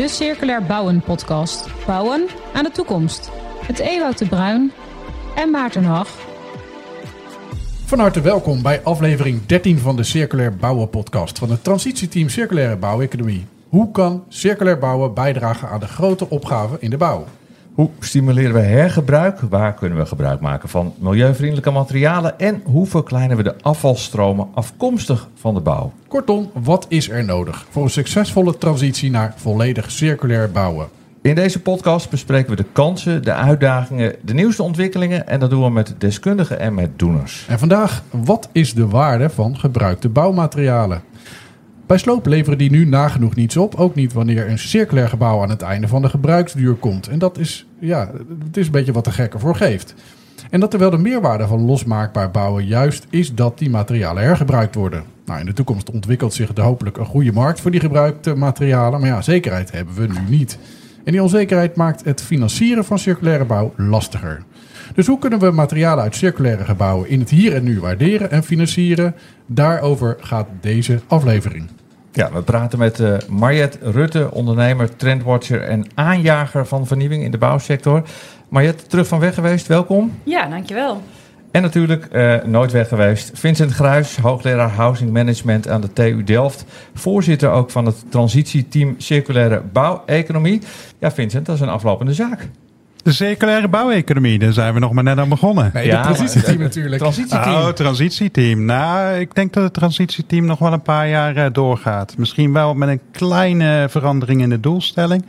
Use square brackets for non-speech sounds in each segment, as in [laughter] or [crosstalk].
de Circulair Bouwen podcast. Bouwen aan de toekomst. Met Ewout de Bruin en Maarten Hag. Van harte welkom bij aflevering 13 van de Circulair Bouwen podcast van het transitieteam Circulaire Bouweconomie. Hoe kan circulair bouwen bijdragen aan de grote opgave in de bouw? Hoe stimuleren we hergebruik? Waar kunnen we gebruik maken van milieuvriendelijke materialen? En hoe verkleinen we de afvalstromen afkomstig van de bouw? Kortom, wat is er nodig voor een succesvolle transitie naar volledig circulair bouwen? In deze podcast bespreken we de kansen, de uitdagingen, de nieuwste ontwikkelingen en dat doen we met deskundigen en met doeners. En vandaag, wat is de waarde van gebruikte bouwmaterialen? Bij sloop leveren die nu nagenoeg niets op. Ook niet wanneer een circulair gebouw aan het einde van de gebruiksduur komt. En dat is, ja, het is een beetje wat de gek ervoor geeft. En dat terwijl de meerwaarde van losmaakbaar bouwen juist is dat die materialen hergebruikt worden. Nou, in de toekomst ontwikkelt zich hopelijk een goede markt voor die gebruikte materialen. Maar ja, zekerheid hebben we nu niet. En die onzekerheid maakt het financieren van circulaire bouw lastiger. Dus hoe kunnen we materialen uit circulaire gebouwen in het hier en nu waarderen en financieren? Daarover gaat deze aflevering. Ja, we praten met uh, Mariette Rutte, ondernemer, trendwatcher en aanjager van vernieuwing in de bouwsector. Mariette, terug van weg geweest, welkom. Ja, dankjewel. En natuurlijk uh, nooit weg geweest. Vincent Gruis, hoogleraar Housing Management aan de TU Delft. Voorzitter ook van het transitieteam Circulaire Bouweconomie. Ja, Vincent, dat is een aflopende zaak. De circulaire bouweconomie, daar zijn we nog maar net aan begonnen. Nee, ja, transitieteam natuurlijk. Transitieteam. Oh, transitieteam. Nou, ik denk dat het transitieteam nog wel een paar jaar uh, doorgaat. Misschien wel met een kleine verandering in de doelstelling.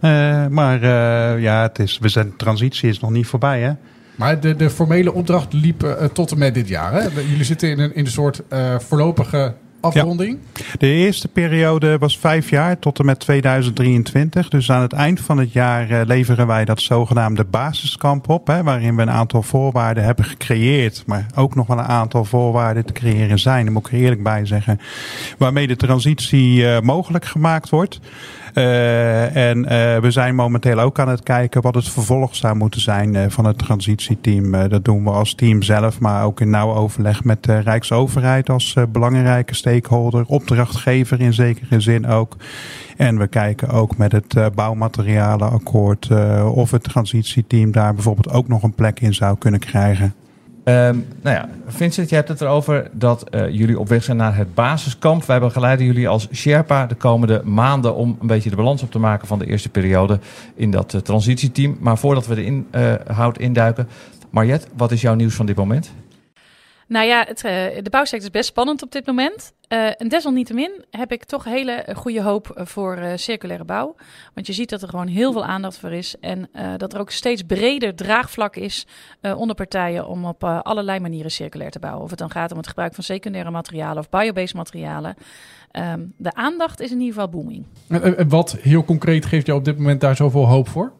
Uh, maar uh, ja, het is, we zijn, transitie is nog niet voorbij, hè? Maar de, de formele opdracht liep uh, tot en met dit jaar. Hè? Jullie zitten in een, in een soort voorlopige afronding? De eerste periode was vijf jaar tot en met 2023. Dus aan het eind van het jaar uh, leveren wij dat zogenaamde basiskamp op. Hè, waarin we een aantal voorwaarden hebben gecreëerd. Maar ook nog wel een aantal voorwaarden te creëren zijn. Daar moet ik er eerlijk bij zeggen. Waarmee de transitie uh, mogelijk gemaakt wordt. Uh, en uh, we zijn momenteel ook aan het kijken wat het vervolg zou moeten zijn uh, van het transitieteam. dat doen we als team zelf, maar ook in nauw overleg met de Rijksoverheid als belangrijke stakeholder, opdrachtgever in zekere zin ook. En we kijken ook met het bouwmaterialenakkoord of het transitieteam daar bijvoorbeeld ook nog een plek in zou kunnen krijgen. Um, nou ja, Vincent, je hebt het erover dat uh, jullie op weg zijn naar het basiskamp. Wij begeleiden jullie als Sherpa de komende maanden om een beetje de balans op te maken van de eerste periode in dat uh, transitieteam. Maar voordat we de inhoud uh, induiken, Mariette, wat is jouw nieuws van dit moment? Nou ja, uh, de bouwsector is best spannend op dit moment. Uh, en desalniettemin heb ik toch hele goede hoop voor uh, circulaire bouw. Want je ziet dat er gewoon heel veel aandacht voor is. En dat er ook steeds breder draagvlak is onder partijen om op allerlei manieren circulair te bouwen. Of het dan gaat om het gebruik van secundaire materialen of biobased materialen. Um, de aandacht is in ieder geval booming. En wat heel concreet geeft jou op dit moment daar zoveel hoop voor?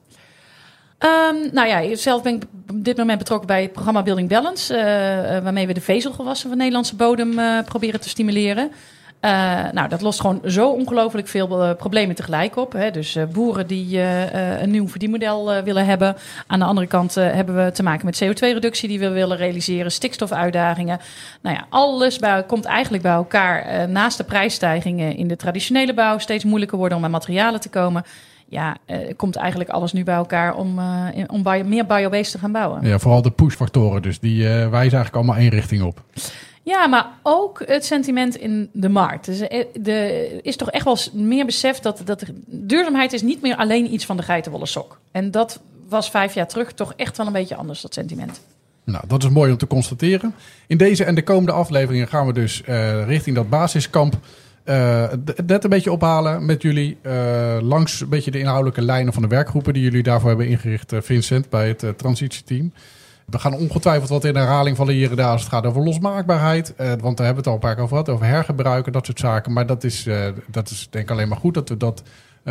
Um, nou ja, zelf ben ik op dit moment betrokken bij het programma Building Balance, uh, waarmee we de vezelgewassen van Nederlandse bodem uh, proberen te stimuleren. Nou, dat lost gewoon zo ongelooflijk veel problemen tegelijk op. Hè. Dus boeren die een nieuw verdienmodel willen hebben. Aan de andere kant hebben we te maken met CO2-reductie die we willen realiseren, stikstofuitdagingen. Nou ja, alles bij, komt eigenlijk bij elkaar. naast de prijsstijgingen in de traditionele bouw steeds moeilijker worden om aan materialen te komen ja, uh, komt eigenlijk alles nu bij elkaar om, uh, om bio, meer biobased te gaan bouwen. Ja, vooral de pushfactoren, dus die uh, wijzen eigenlijk allemaal één richting op. Ja, maar ook het sentiment in de markt. Dus er is toch echt wel meer besef dat, dat duurzaamheid is niet meer alleen iets van de geitenwolle sok. En dat was vijf jaar terug toch echt wel een beetje anders, dat sentiment. Nou, dat is mooi om te constateren. In deze en de komende afleveringen gaan we dus richting dat basiskamp uh, net een beetje ophalen met jullie. Uh, langs een beetje de inhoudelijke lijnen van de werkgroepen die jullie daarvoor hebben ingericht, uh, Vincent, bij het transitieteam. We gaan ongetwijfeld wat in herhaling vallen daar als het gaat over losmaakbaarheid. want daar hebben we het al een paar keer over gehad, over hergebruiken, dat soort zaken. Maar dat is, dat is denk ik alleen maar goed dat we dat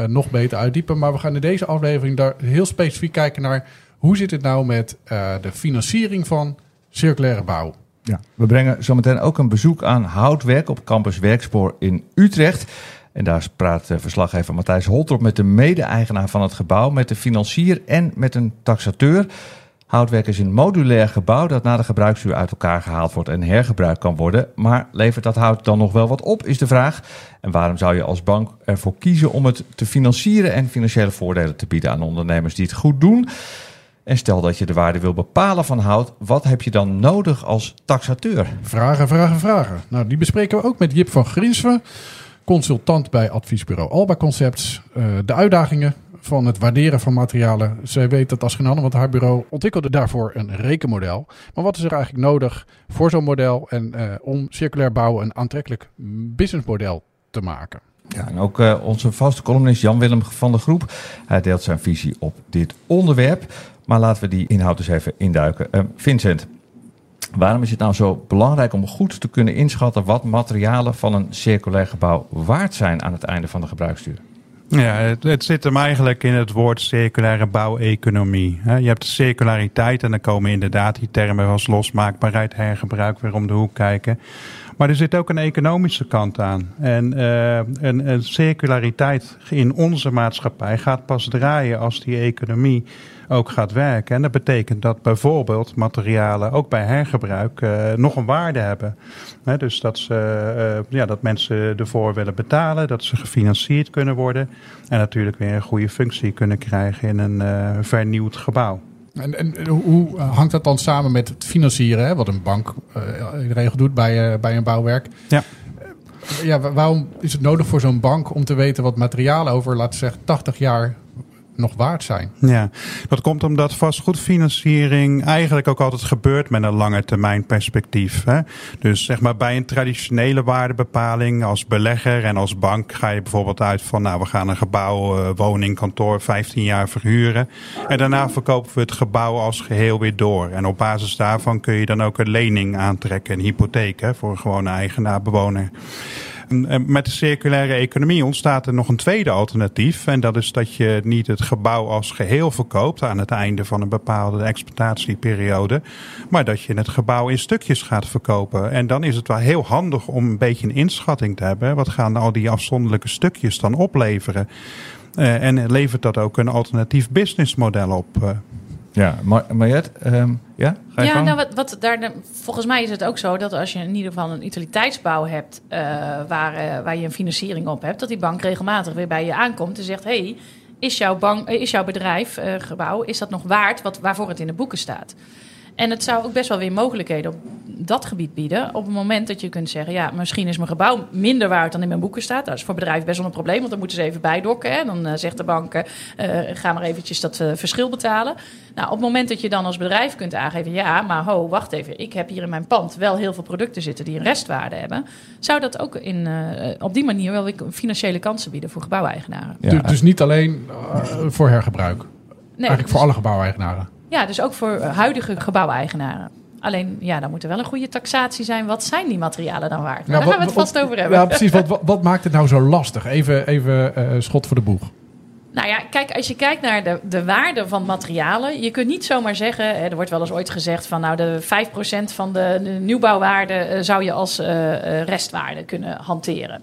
nog beter uitdiepen. Maar we gaan in deze aflevering daar heel specifiek kijken naar hoe zit het nou met de financiering van circulaire bouw. Ja, we brengen zometeen ook een bezoek aan houtwerk op campus Werkspoor in Utrecht. En daar praat verslaggever Matthijs Holtrop met de mede-eigenaar van het gebouw, met de financier en met een taxateur. Houtwerk is een modulair gebouw dat na de gebruiksduur uit elkaar gehaald wordt en hergebruikt kan worden. Maar levert dat hout dan nog wel wat op, is de vraag. En waarom zou je als bank ervoor kiezen om het te financieren en financiële voordelen te bieden aan ondernemers die het goed doen? En stel dat je de waarde wil bepalen van hout, wat heb je dan nodig als taxateur? Vragen, vragen, vragen. Nou, die bespreken we ook met Jip van Grinsven, consultant bij adviesbureau Alba Concepts. Uh, de uitdagingen van het waarderen van materialen. Zij weet dat als geen ander, want haar bureau ontwikkelde daarvoor een rekenmodel. Maar wat is er eigenlijk nodig voor zo'n model en uh, om circulair bouwen een aantrekkelijk businessmodel te maken? Ja, en ook uh, onze vaste columnist Jan-Willem van der Groep. Hij deelt zijn visie op dit onderwerp. Maar laten we die inhoud eens even induiken. Uh, Vincent, waarom is het nou zo belangrijk om goed te kunnen inschatten wat materialen van een circulair gebouw waard zijn aan het einde van de gebruiksduur? Ja, het, zit hem eigenlijk in het woord circulaire bouweconomie. Je hebt de circulariteit en dan komen inderdaad die termen als losmaakbaarheid, hergebruik weer om de hoek kijken. Maar er zit ook een economische kant aan. En een, een circulariteit in onze maatschappij gaat pas draaien als die economie ook gaat werken. En dat betekent dat bijvoorbeeld materialen ook bij hergebruik uh, nog een waarde hebben. dus dat, ze, uh, ja, dat mensen ervoor willen betalen, dat ze gefinancierd kunnen worden. En natuurlijk weer een goede functie kunnen krijgen in een uh, vernieuwd gebouw. En, en, hoe hangt dat dan samen met het financieren, hè, wat een bank in de regel doet bij, bij een bouwwerk? Ja. Ja, waarom is het nodig voor zo'n bank om te weten wat materialen over, laten we zeggen, 80 jaar nog waard zijn. Ja, dat komt omdat vastgoedfinanciering eigenlijk ook altijd gebeurt met een lange termijn perspectief. Hè? Dus zeg maar bij een traditionele waardebepaling als belegger en als bank ga je bijvoorbeeld uit van nou we gaan een gebouw, uh, woning, kantoor 15 jaar verhuren. En daarna verkopen we het gebouw als geheel weer door. En op basis daarvan kun je dan ook een lening aantrekken, een hypotheek voor een gewone eigenaar, bewoner. Met de circulaire economie ontstaat er nog een tweede alternatief. En dat is dat je niet het gebouw als geheel verkoopt aan het einde van een bepaalde exploitatieperiode. Maar dat je het gebouw in stukjes gaat verkopen. En dan is het wel heel handig om een beetje een inschatting te hebben. Wat gaan al die afzonderlijke stukjes dan opleveren? Uh, en levert dat ook een alternatief businessmodel op? Uh, ja, Mar Mariette, um, ja? Ga je ja, nou, wat, wat daar, volgens mij is het ook zo dat als je in ieder geval een utiliteitsbouw hebt uh, waar, uh, waar je een financiering op hebt, dat die bank regelmatig weer bij je aankomt en zegt: hey, is jouw, bank, is jouw bedrijf, uh, gebouw, is dat nog waard wat, waarvoor het in de boeken staat? En het zou ook best wel weer mogelijkheden op dat gebied bieden. Op het moment dat je kunt zeggen, ja, misschien is mijn gebouw minder waard dan in mijn boeken staat. Dat is voor bedrijven best wel een probleem, want dan moeten ze even bijdokken. Hè? Dan uh, zegt de bank, uh, ga maar eventjes dat uh, verschil betalen. Nou, op het moment dat je dan als bedrijf kunt aangeven, ja, maar ho, wacht even. Ik heb hier in mijn pand wel heel veel producten zitten die een restwaarde hebben. Zou dat ook in, op die manier wel weer financiële kansen bieden voor gebouweigenaren? Ja. Dus, dus niet alleen voor hergebruik? Nee, Eigenlijk voor alle gebouweigenaren? Ja, dus ook voor huidige gebouweigenaren. Alleen, ja, dan moet er wel een goede taxatie zijn. Wat zijn die materialen dan waard? Nou, daar gaan we het vast over hebben. Ja, precies. Wat, wat, maakt het nou zo lastig? Even, even uh, schot voor de boeg. Nou ja, kijk, als je kijkt naar de, de waarde van materialen, je kunt niet zomaar zeggen, er wordt wel eens ooit gezegd van nou de 5% van de, de nieuwbouwwaarde uh, zou je als uh, restwaarde kunnen hanteren.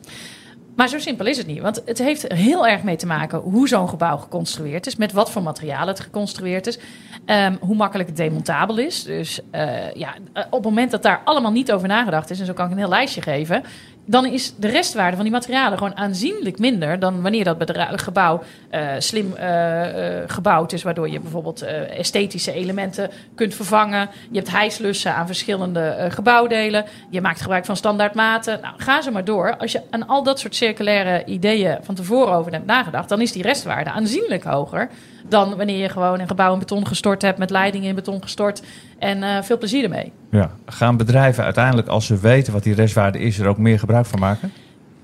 Maar zo simpel is het niet. Want het heeft heel erg mee te maken hoe zo'n gebouw geconstrueerd is. Met wat voor materialen het geconstrueerd is. Um, hoe makkelijk het demontabel is. Dus uh, ja, op het moment dat daar allemaal niet over nagedacht is. En zo kan ik een heel lijstje geven dan is de restwaarde van die materialen gewoon aanzienlijk minder dan wanneer dat gebouw uh, slim uh, uh, gebouwd is, waardoor je bijvoorbeeld esthetische elementen kunt vervangen. Je hebt hijslussen aan verschillende gebouwdelen. Je maakt gebruik van standaardmaten. Nou, ga ze maar door. Als je aan al dat soort circulaire ideeën van tevoren over hebt nagedacht, dan is die restwaarde aanzienlijk hoger dan wanneer je gewoon een gebouw in beton gestort hebt met leidingen in beton gestort en uh, veel plezier ermee. Ja. Gaan bedrijven uiteindelijk, als ze weten wat die restwaarde is, er ook meer gebruik van maken?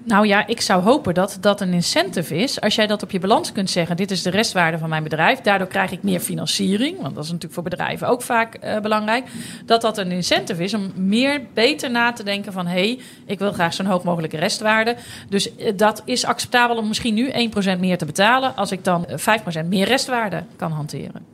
Nou ja, ik zou hopen dat dat een incentive is. Als jij dat op je balans kunt zeggen: dit is de restwaarde van mijn bedrijf. Daardoor krijg ik meer financiering. Want dat is natuurlijk voor bedrijven ook vaak uh, belangrijk. Dat dat een incentive is om meer beter na te denken van: hé, hey, ik wil graag zo'n hoog mogelijke restwaarde. Dus uh, dat is acceptabel om misschien nu 1% meer te betalen. Als ik dan 5% meer restwaarde kan hanteren.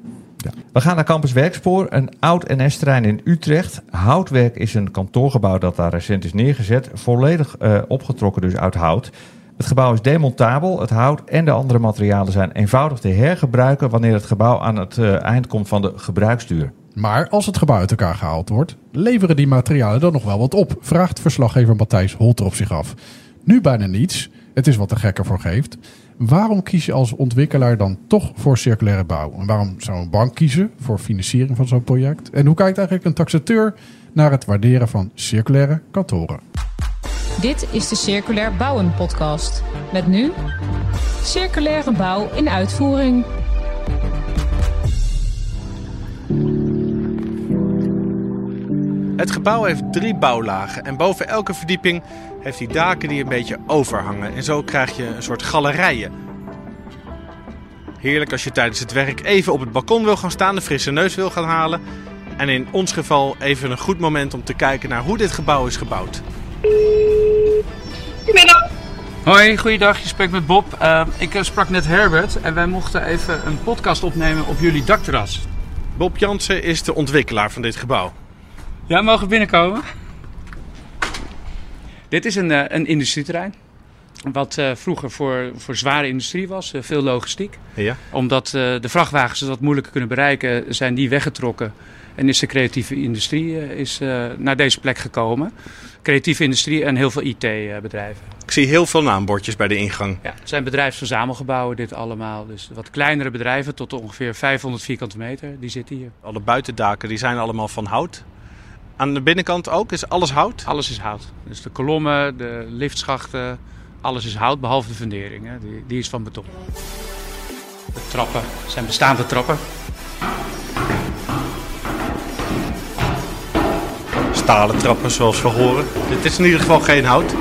We gaan naar Campus Werkspoor, een oud NS-terrein in Utrecht. Houtwerk is een kantoorgebouw dat daar recent is neergezet. Volledig uh, opgetrokken dus uit hout. Het gebouw is demontabel. Het hout en de andere materialen zijn eenvoudig te hergebruiken wanneer het gebouw aan het uh, eind komt van de gebruiksduur. Maar als het gebouw uit elkaar gehaald wordt, leveren die materialen dan nog wel wat op? Vraagt verslaggever Matthijs Holter op zich af. Nu bijna niets. Het is wat de gekker voor geeft. Waarom kies je als ontwikkelaar dan toch voor circulaire bouw? En waarom zou een bank kiezen voor financiering van zo'n project? En hoe kijkt eigenlijk een taxateur naar het waarderen van circulaire kantoren? Dit is de Circulair Bouwen podcast. Met nu circulaire bouw in uitvoering. Het gebouw heeft drie bouwlagen en boven elke verdieping heeft hij daken die een beetje overhangen. En zo krijg je een soort galerijen. Heerlijk als je tijdens het werk even op het balkon wil gaan staan, de frisse neus wil gaan halen. En in ons geval even een goed moment om te kijken naar hoe dit gebouw is gebouwd. Goedemiddag. Hoi, goeiedag. Je spreekt met Bob. Uh, ik sprak net Herbert en wij mochten even een podcast opnemen op jullie dakterras. Bob Jansen is de ontwikkelaar van dit gebouw. Ja, mogen binnenkomen? Dit is een, uh, een industrieterrein. Wat uh, vroeger voor, voor zware industrie was, uh, veel logistiek. Ja. Omdat de vrachtwagens dat moeilijker kunnen bereiken, zijn die weggetrokken. En is de creatieve industrie is, naar deze plek gekomen. Creatieve industrie en heel veel IT-bedrijven. Ik zie heel veel naambordjes bij de ingang. Ja, het zijn bedrijfsverzamelgebouwen dit allemaal. Dus wat kleinere bedrijven tot ongeveer 500 vierkante meter, die zitten hier. Alle buitendaken die zijn allemaal van hout. Aan de binnenkant ook? Is alles hout? Alles is hout. Dus de kolommen, de liftschachten, alles is hout, behalve de fundering. Hè. Die, die is van beton. De trappen zijn bestaande trappen. Stalen trappen zoals we horen. Dit is in ieder geval geen hout.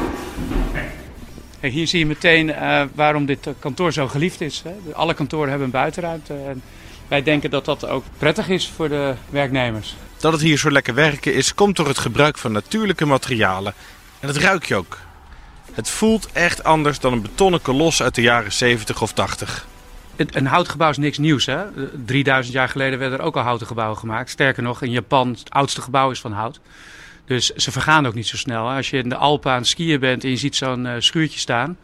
Kijk, hier zie je meteen uh, waarom dit kantoor zo geliefd is. Hè. Alle kantoren hebben een buitenruimte. En wij denken dat dat ook prettig is voor de werknemers. Dat het hier zo lekker werken is, komt door het gebruik van natuurlijke materialen. En dat ruik je ook. Het voelt echt anders dan een betonnen kolos uit de jaren 70 of 80. Een houtgebouw is niks nieuws. Hè? 3000 jaar geleden werden er ook al houten gebouwen gemaakt. Sterker nog, in Japan het oudste gebouw is van hout. Dus ze vergaan ook niet zo snel. Als je in de Alpen aan skiën bent en je ziet zo'n uh, schuurtje staan.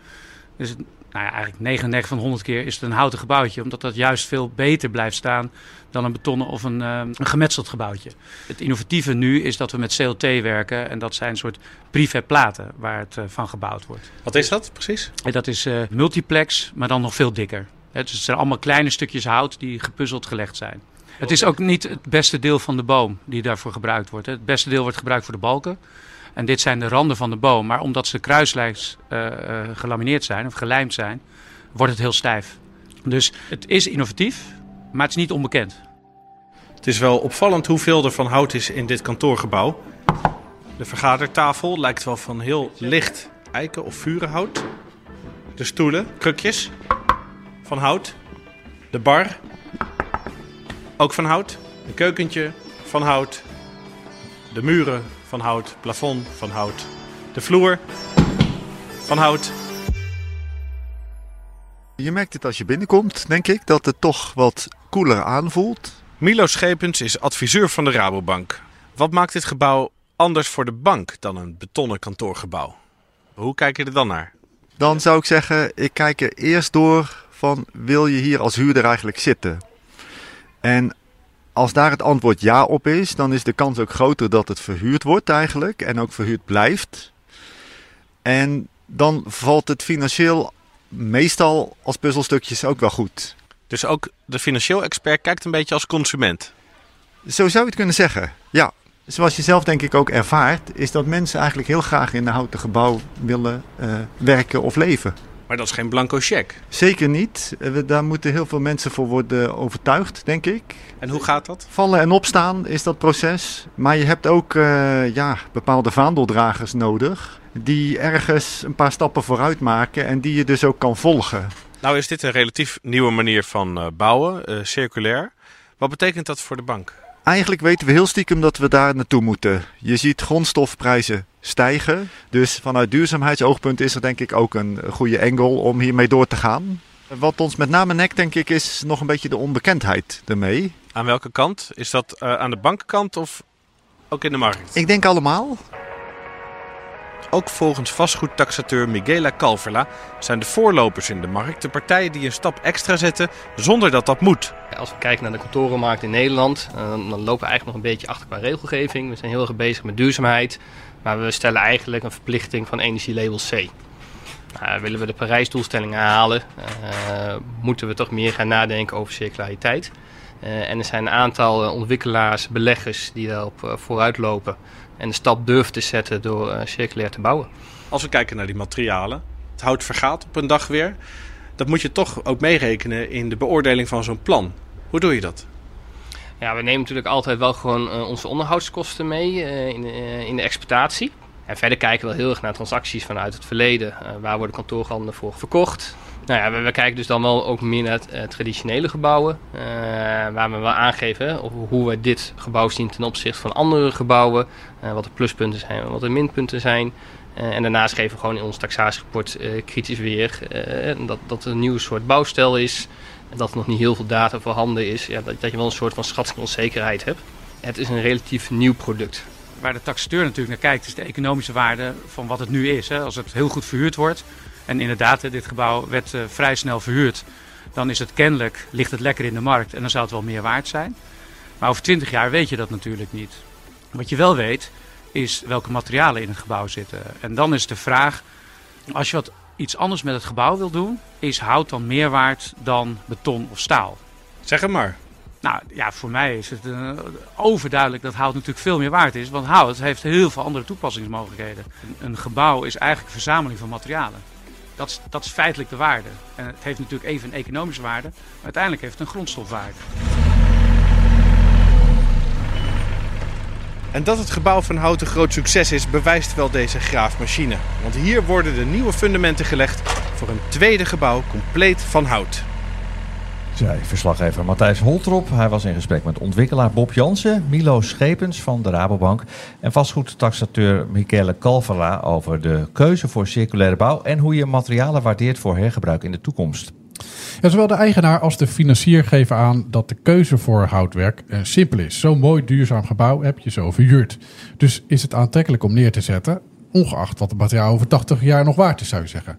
Dus nou ja, eigenlijk 99 van 100 keer is het een houten gebouwtje. Omdat dat juist veel beter blijft staan dan een betonnen of een, uh, een gemetseld gebouwtje. Het innovatieve nu is dat we met CLT werken. En dat zijn een soort prefab platen waar het uh, van gebouwd wordt. Wat is dat precies? En dat is uh, multiplex, maar dan nog veel dikker. dus het zijn allemaal kleine stukjes hout die gepuzzeld gelegd zijn. Het is ook niet het beste deel van de boom die daarvoor gebruikt wordt. Het beste deel wordt gebruikt voor de balken. En dit zijn de randen van de boom. Maar omdat ze kruislijks uh, uh, gelamineerd zijn of gelijmd zijn, wordt het heel stijf. Dus het is innovatief, maar het is niet onbekend. Het is wel opvallend hoeveel er van hout is in dit kantoorgebouw. De vergadertafel lijkt wel van heel licht eiken- of vurenhout. De stoelen, krukjes, van hout. De bar, ook van hout. Een keukentje, van hout. De muren, van hout. Plafond, van hout. De vloer, van hout. Je merkt het als je binnenkomt, denk ik, dat het toch wat koeler aanvoelt. Milo Schepens is adviseur van de Rabobank. Wat maakt dit gebouw anders voor de bank dan een betonnen kantoorgebouw? Hoe kijk je er dan naar? Dan zou ik zeggen, ik kijk er eerst door van wil je hier als huurder eigenlijk zitten? En als daar het antwoord ja op is, dan is de kans ook groter dat het verhuurd wordt eigenlijk en ook verhuurd blijft. En dan valt het financieel meestal als puzzelstukjes ook wel goed. Dus ook de financieel expert kijkt een beetje als consument? Zo zou je het kunnen zeggen, ja. Zoals je zelf denk ik ook ervaart, is dat mensen eigenlijk heel graag in een houten gebouw willen uh, werken of leven. Maar dat is geen blanco cheque? Zeker niet. Daar moeten heel veel mensen voor worden overtuigd, denk ik. En hoe gaat dat? Vallen en opstaan is dat proces. Maar je hebt ook uh, ja, bepaalde vaandeldragers nodig. Die ergens een paar stappen vooruit maken en die je dus ook kan volgen. Nou is dit een relatief nieuwe manier van uh, bouwen, uh, circulair. Wat betekent dat voor de bank? Eigenlijk weten we heel stiekem dat we daar naartoe moeten. Je ziet grondstofprijzen stijgen. Dus vanuit duurzaamheidsoogpunt is er denk ik ook een goede engel om hiermee door te gaan. Wat ons met name nekt, denk ik, is nog een beetje de onbekendheid ermee. Aan welke kant? Is dat uh, aan de bankenkant of ook in de markt? Ik denk allemaal. ook volgens vastgoedtaxateur Miguela Calverla zijn de voorlopers in de markt de partijen die een stap extra zetten zonder dat dat moet. Als we kijken naar de kantorenmarkt in Nederland, eh, dan lopen we eigenlijk nog een beetje achter qua regelgeving. We zijn heel erg bezig met duurzaamheid, maar we stellen eigenlijk een verplichting van energielabel C. Nou, willen we de Parijsdoelstellingen halen, uh, moeten we toch meer gaan nadenken over circulariteit. Uh, en er zijn een aantal ontwikkelaars, beleggers die daarop uh, vooruit lopen en de stap durven te zetten door circulair te bouwen. Als we kijken naar die materialen, het hout vergaat op een dag weer. Dat moet je toch ook meerekenen in de beoordeling van zo'n plan. Hoe doe je dat? Ja, we nemen natuurlijk altijd wel gewoon onze onderhoudskosten mee in, in de exploitatie. En verder kijken we wel heel erg naar transacties vanuit het verleden. Waar worden kantoorganden voor verkocht? Nou ja, we, we, kijken dus dan wel ook meer naar traditionele gebouwen. Waar we wel aangeven of hoe we dit gebouw zien ten opzichte van andere gebouwen. wat de pluspunten zijn en wat de minpunten zijn. En daarnaast geven we gewoon in ons taxatierapport kritisch weer dat, dat er een nieuw soort bouwstijl is. Dat er nog niet heel veel data voorhanden is. Ja, dat, dat je wel een soort van schattingonzekerheid hebt. Het is een relatief nieuw product waar de taxateur natuurlijk naar kijkt, is de economische waarde van wat het nu is. Als het heel goed verhuurd wordt, en inderdaad, dit gebouw werd vrij snel verhuurd, dan is het kennelijk, ligt het lekker in de markt en dan zou het wel meer waard zijn. Maar over 20 jaar weet je dat natuurlijk niet. Wat je wel weet, is welke materialen in het gebouw zitten. En dan is de vraag, als je wat iets anders met het gebouw wil doen, is hout dan meer waard dan beton of staal? Zeg het maar. Nou ja, voor mij is het uh, overduidelijk dat hout natuurlijk veel meer waard is. Want hout heeft heel veel andere toepassingsmogelijkheden. Een, een gebouw is eigenlijk een verzameling van materialen. Dat is, dat is feitelijk de waarde. En het heeft natuurlijk even een economische waarde, maar uiteindelijk heeft het een grondstofwaarde. En dat het gebouw van hout een groot succes is, bewijst wel deze graafmachine. Want hier worden de nieuwe fundamenten gelegd voor een tweede gebouw compleet van hout zei verslaggever Matthijs Holtrop. Hij was in gesprek met ontwikkelaar Bob Jansen, Milo Schepens van de Rabobank en vastgoedtaxateur Michele Calvala over de keuze voor circulaire bouw en hoe je materialen waardeert voor hergebruik in de toekomst. Ja, zowel de eigenaar als de financier geven aan dat de keuze voor houtwerk eh, simpel is. Zo'n mooi duurzaam gebouw heb je zo verhuurd. Dus is het aantrekkelijk om neer te zetten, ongeacht wat het materiaal over 80 jaar nog waard is, zou je zeggen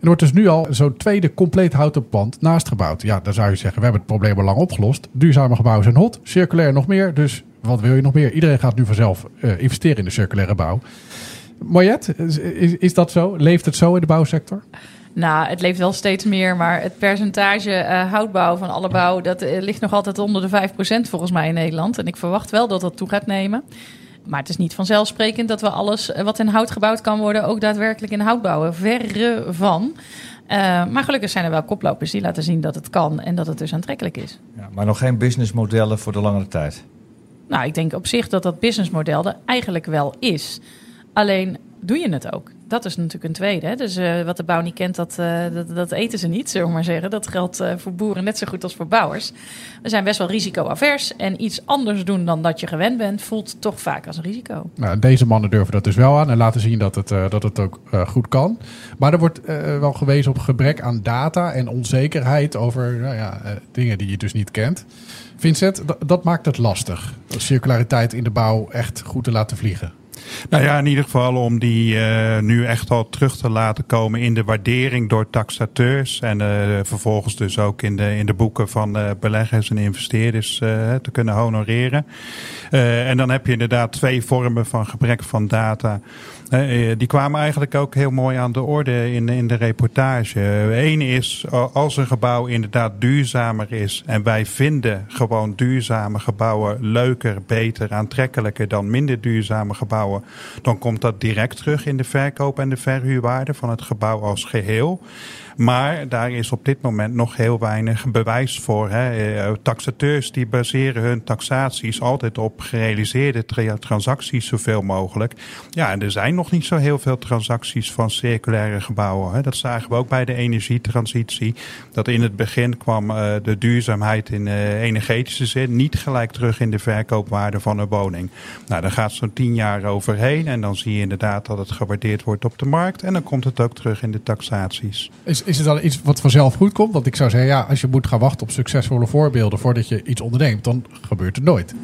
er wordt dus nu al zo'n tweede compleet houten pand naast gebouwd. Ja, dan zou je zeggen, we hebben het probleem al lang opgelost. Duurzame gebouwen zijn hot, circulair nog meer. Dus wat wil je nog meer? Iedereen gaat nu vanzelf uh, investeren in de circulaire bouw. Mariette, is, dat zo? Leeft het zo in de bouwsector? Nou, het leeft wel steeds meer, maar het percentage uh, houtbouw van alle bouw... dat uh, ligt nog altijd onder de 5% volgens mij in Nederland. En ik verwacht wel dat dat toe gaat nemen. Maar het is niet vanzelfsprekend dat we alles eh, wat in hout gebouwd kan worden ook daadwerkelijk in hout bouwen. Verre van. Uh, maar gelukkig zijn er wel koplopers die laten zien dat het kan en dat het dus aantrekkelijk is. Ja, maar nog geen businessmodellen voor de langere tijd? Nou, ik denk op zich dat dat businessmodel er eigenlijk wel is. Alleen doe je het ook? Dat is natuurlijk een tweede. Hè? Dus uh, wat de bouw niet kent, dat, uh, dat, dat, eten ze niet, zullen we maar zeggen. Dat geldt uh, voor boeren net zo goed als voor bouwers. We zijn best wel risicoavers. En iets anders doen dan dat je gewend bent, voelt toch vaak als een risico. Nou, deze mannen durven dat dus wel aan en laten zien dat het, dat het ook goed kan. Maar er wordt wel gewezen op gebrek aan data en onzekerheid over nou ja, dingen die je dus niet kent. Vincent, dat maakt het lastig. Circulariteit in de bouw echt goed te laten vliegen. Nou ja, in ieder geval om die uh, nu echt al terug te laten komen in de waardering door taxateurs. En uh, vervolgens dus ook in de, in de boeken van uh, beleggers en investeerders te kunnen honoreren. en dan heb je inderdaad twee vormen van gebrek van data. Eh, die kwamen eigenlijk ook heel mooi aan de orde in, in de reportage. Eén is, als een gebouw inderdaad duurzamer is... en wij vinden gewoon duurzame gebouwen leuker, beter, aantrekkelijker... dan minder duurzame gebouwen... dan komt dat direct terug in de verkoop en de verhuurwaarde van het gebouw als geheel... Maar daar is op dit moment nog heel weinig bewijs voor. Hè. Eh, taxateurs die baseren hun taxaties altijd op gerealiseerde transacties zoveel mogelijk. Ja, en er zijn nog niet zo heel veel transacties van circulaire gebouwen. Hè. Dat zagen we ook bij de energietransitie. Dat in het begin kwam uh, de duurzaamheid in uh, energetische zin niet gelijk terug in de verkoopwaarde van een woning. Nou, daar gaat zo'n tien jaar over eroverheen. En dan zie je inderdaad dat het gewaardeerd wordt op de markt. En dan komt het ook terug in de taxaties. Is het dan iets wat vanzelf goed komt? Want ik zou zeggen, ja, als je moet gaan wachten op succesvolle voorbeelden voordat je iets onderneemt, dan gebeurt het nooit.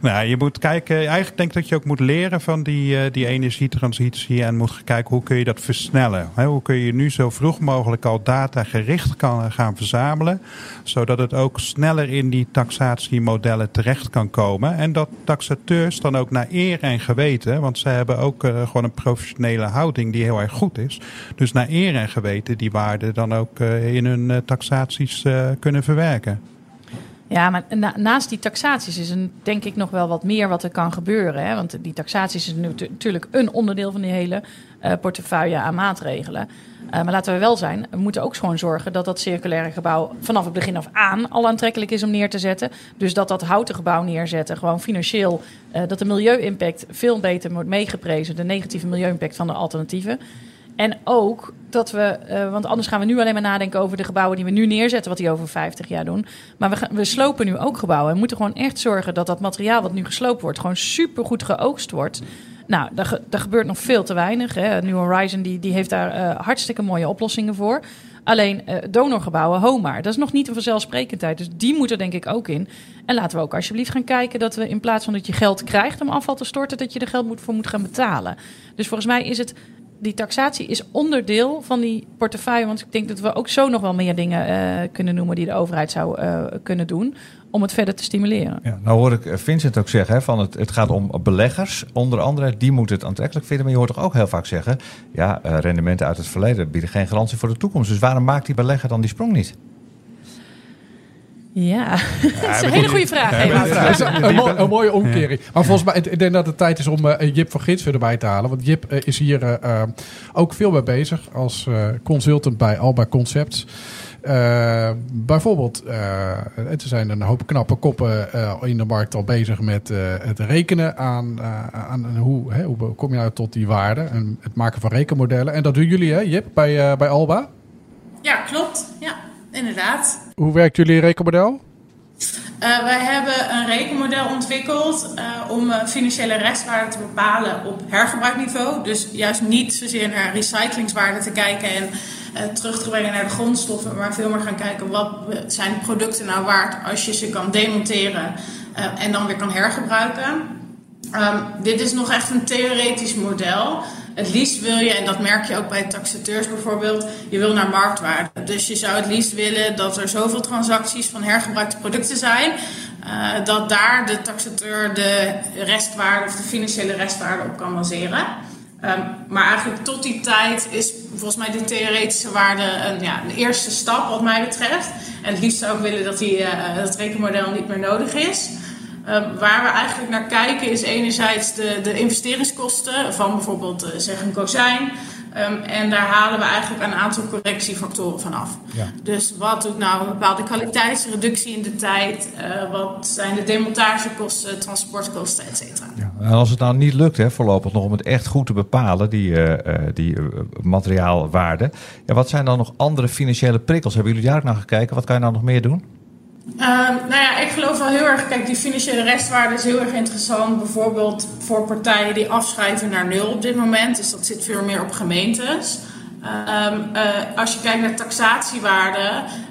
Nou, je moet kijken. Eigenlijk denk ik dat je ook moet leren van die, uh, die energietransitie. En moet kijken hoe kun je dat versnellen. Hoe kun je nu zo vroeg mogelijk al data gericht kan gaan verzamelen. Zodat het ook sneller in die taxatiemodellen terecht kan komen. En dat taxateurs dan ook naar eer en geweten. Want ze hebben ook uh, gewoon een professionele houding die heel erg goed is. Dus naar eer en geweten die waarden dan ook uh, in hun taxaties kunnen verwerken. Ja, maar naast die taxaties is er denk ik nog wel wat meer wat er kan gebeuren. Hè? Want die taxaties is natuurlijk een onderdeel van die hele uh, portefeuille aan maatregelen. Uh, maar laten we wel zijn, we moeten ook gewoon zorgen dat dat circulaire gebouw vanaf het begin af aan al aantrekkelijk is om neer te zetten. Dus dat dat houten gebouw neerzetten, gewoon financieel, uh, dat de milieu-impact veel beter wordt meegeprezen, de negatieve milieu-impact van de alternatieven. En ook dat we, uh, want anders gaan we nu alleen maar nadenken over de gebouwen die we nu neerzetten, wat die over 50 jaar doen. Maar we, we slopen nu ook gebouwen. We moeten gewoon echt zorgen dat dat materiaal wat nu gesloopt wordt, gewoon supergoed geoogst wordt. Nou, daar, daar gebeurt nog veel te weinig. Hè. New Horizon die, die heeft daar uh, hartstikke mooie oplossingen voor. Alleen uh, donorgebouwen, HOMAR, dat is nog niet een vanzelfsprekendheid. Dus die moet er denk ik ook in. En laten we ook alsjeblieft gaan kijken dat we in plaats van dat je geld krijgt om afval te storten, dat je er geld moet, voor moet gaan betalen. Dus volgens mij is het die taxatie is onderdeel van die portefeuille. Want ik denk dat we ook zo nog wel meer dingen uh, kunnen noemen die de overheid zou uh, kunnen doen. Om het verder te stimuleren. Ja, nou hoor ik eh, Vincent ook zeggen: van het, het gaat om beleggers, onder andere. Die moeten het aantrekkelijk vinden. Maar je hoort toch ook heel vaak zeggen: ja, rendementen uit het verleden bieden geen garantie voor de toekomst. Dus waarom maakt die belegger dan die sprong niet? Ja, [laughs] dat is een hele goede vraag. Ja, een, een, een, mooie omkering. Maar volgens mij, ik denk dat het tijd is om uh, Jip van Gits erbij te halen. Want Jip uh, is hier uh, ook veel mee bezig als consultant bij Alba Concepts. bijvoorbeeld, er zijn een hoop knappe koppen in de markt al bezig met het rekenen aan, aan hoe, hè, hoe kom je nou tot die waarde en het maken van rekenmodellen. En dat doen jullie, hè, Jip, bij, bij Alba? Ja, klopt. Ja inderdaad. Hoe werkt jullie rekenmodel? Uh, wij hebben een rekenmodel ontwikkeld uh, om uh, financiële restwaarde te bepalen op hergebruikniveau. Dus juist niet zozeer naar recyclingswaarde te kijken en terug te brengen naar de grondstoffen, maar veel meer gaan kijken wat zijn producten nou waard als je ze kan demonteren en dan weer kan hergebruiken. Um, dit is nog echt een theoretisch model. Het liefst wil je, en dat merk je ook bij taxateurs bijvoorbeeld, je wil naar marktwaarde. Dus je zou het liefst willen dat er zoveel transacties van hergebruikte producten zijn, uh, dat daar de taxateur de restwaarde of de financiële restwaarde op kan baseren. Um, maar eigenlijk tot die tijd is volgens mij die theoretische waarde een, ja, eerste stap wat mij betreft. En het liefst zou ik willen dat die, uh, dat rekenmodel niet meer nodig is. Uh, waar we eigenlijk naar kijken is enerzijds de, de investeringskosten van bijvoorbeeld uh, zeg een kozijn. Um, en daar halen we eigenlijk een aantal correctiefactoren van af. Ja. Dus wat doet nou een bepaalde kwaliteitsreductie in de tijd? Uh, wat zijn de demontagekosten, transportkosten, et cetera? Ja. En als het nou niet lukt, hè, voorlopig nog om het echt goed te bepalen, die, die materiaalwaarde. Ja, wat zijn dan nog andere financiële prikkels? Hebben jullie daar ook naar gekeken? Wat kan je nou nog meer doen? Uh, nou ja, ik geloof wel heel erg. Kijk, die financiële restwaarde is heel erg interessant. Bijvoorbeeld voor partijen die afschrijven naar nul op dit moment. Dus dat zit veel meer op gemeentes. Um, uh, als je kijkt naar taxatiewaarde,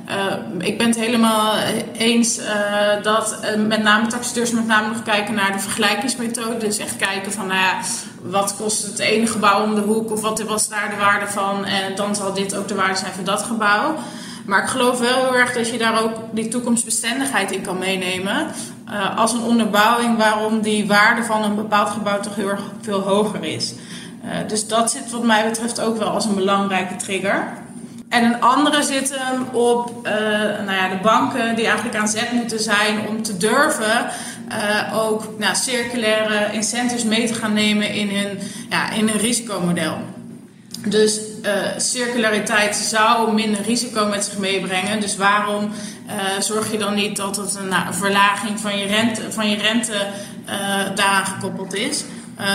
uh, ik ben het helemaal eens uh, dat met name taxateurs met name nog kijken naar de vergelijkingsmethode. Dus echt kijken van, nou ja, wat kost het ene gebouw om de hoek of wat was daar de waarde van en dan zal dit ook de waarde zijn voor dat gebouw. Maar ik geloof wel heel erg dat je daar ook die toekomstbestendigheid in kan meenemen. Uh, als een onderbouwing waarom die waarde van een bepaald gebouw toch heel erg veel hoger is. Uh, dus dat zit wat mij betreft ook wel als een belangrijke trigger. En een andere zit hem op uh, nou ja, de banken die eigenlijk aan zet moeten zijn om te durven ook nou, circulaire incentives mee te gaan nemen in hun, ja, in hun risicomodel. Dus uh, circulariteit zou minder risico met zich meebrengen. Dus waarom uh, zorg je dan niet dat het een, nou, een verlaging van je rente, van je rente uh, daaraan gekoppeld is?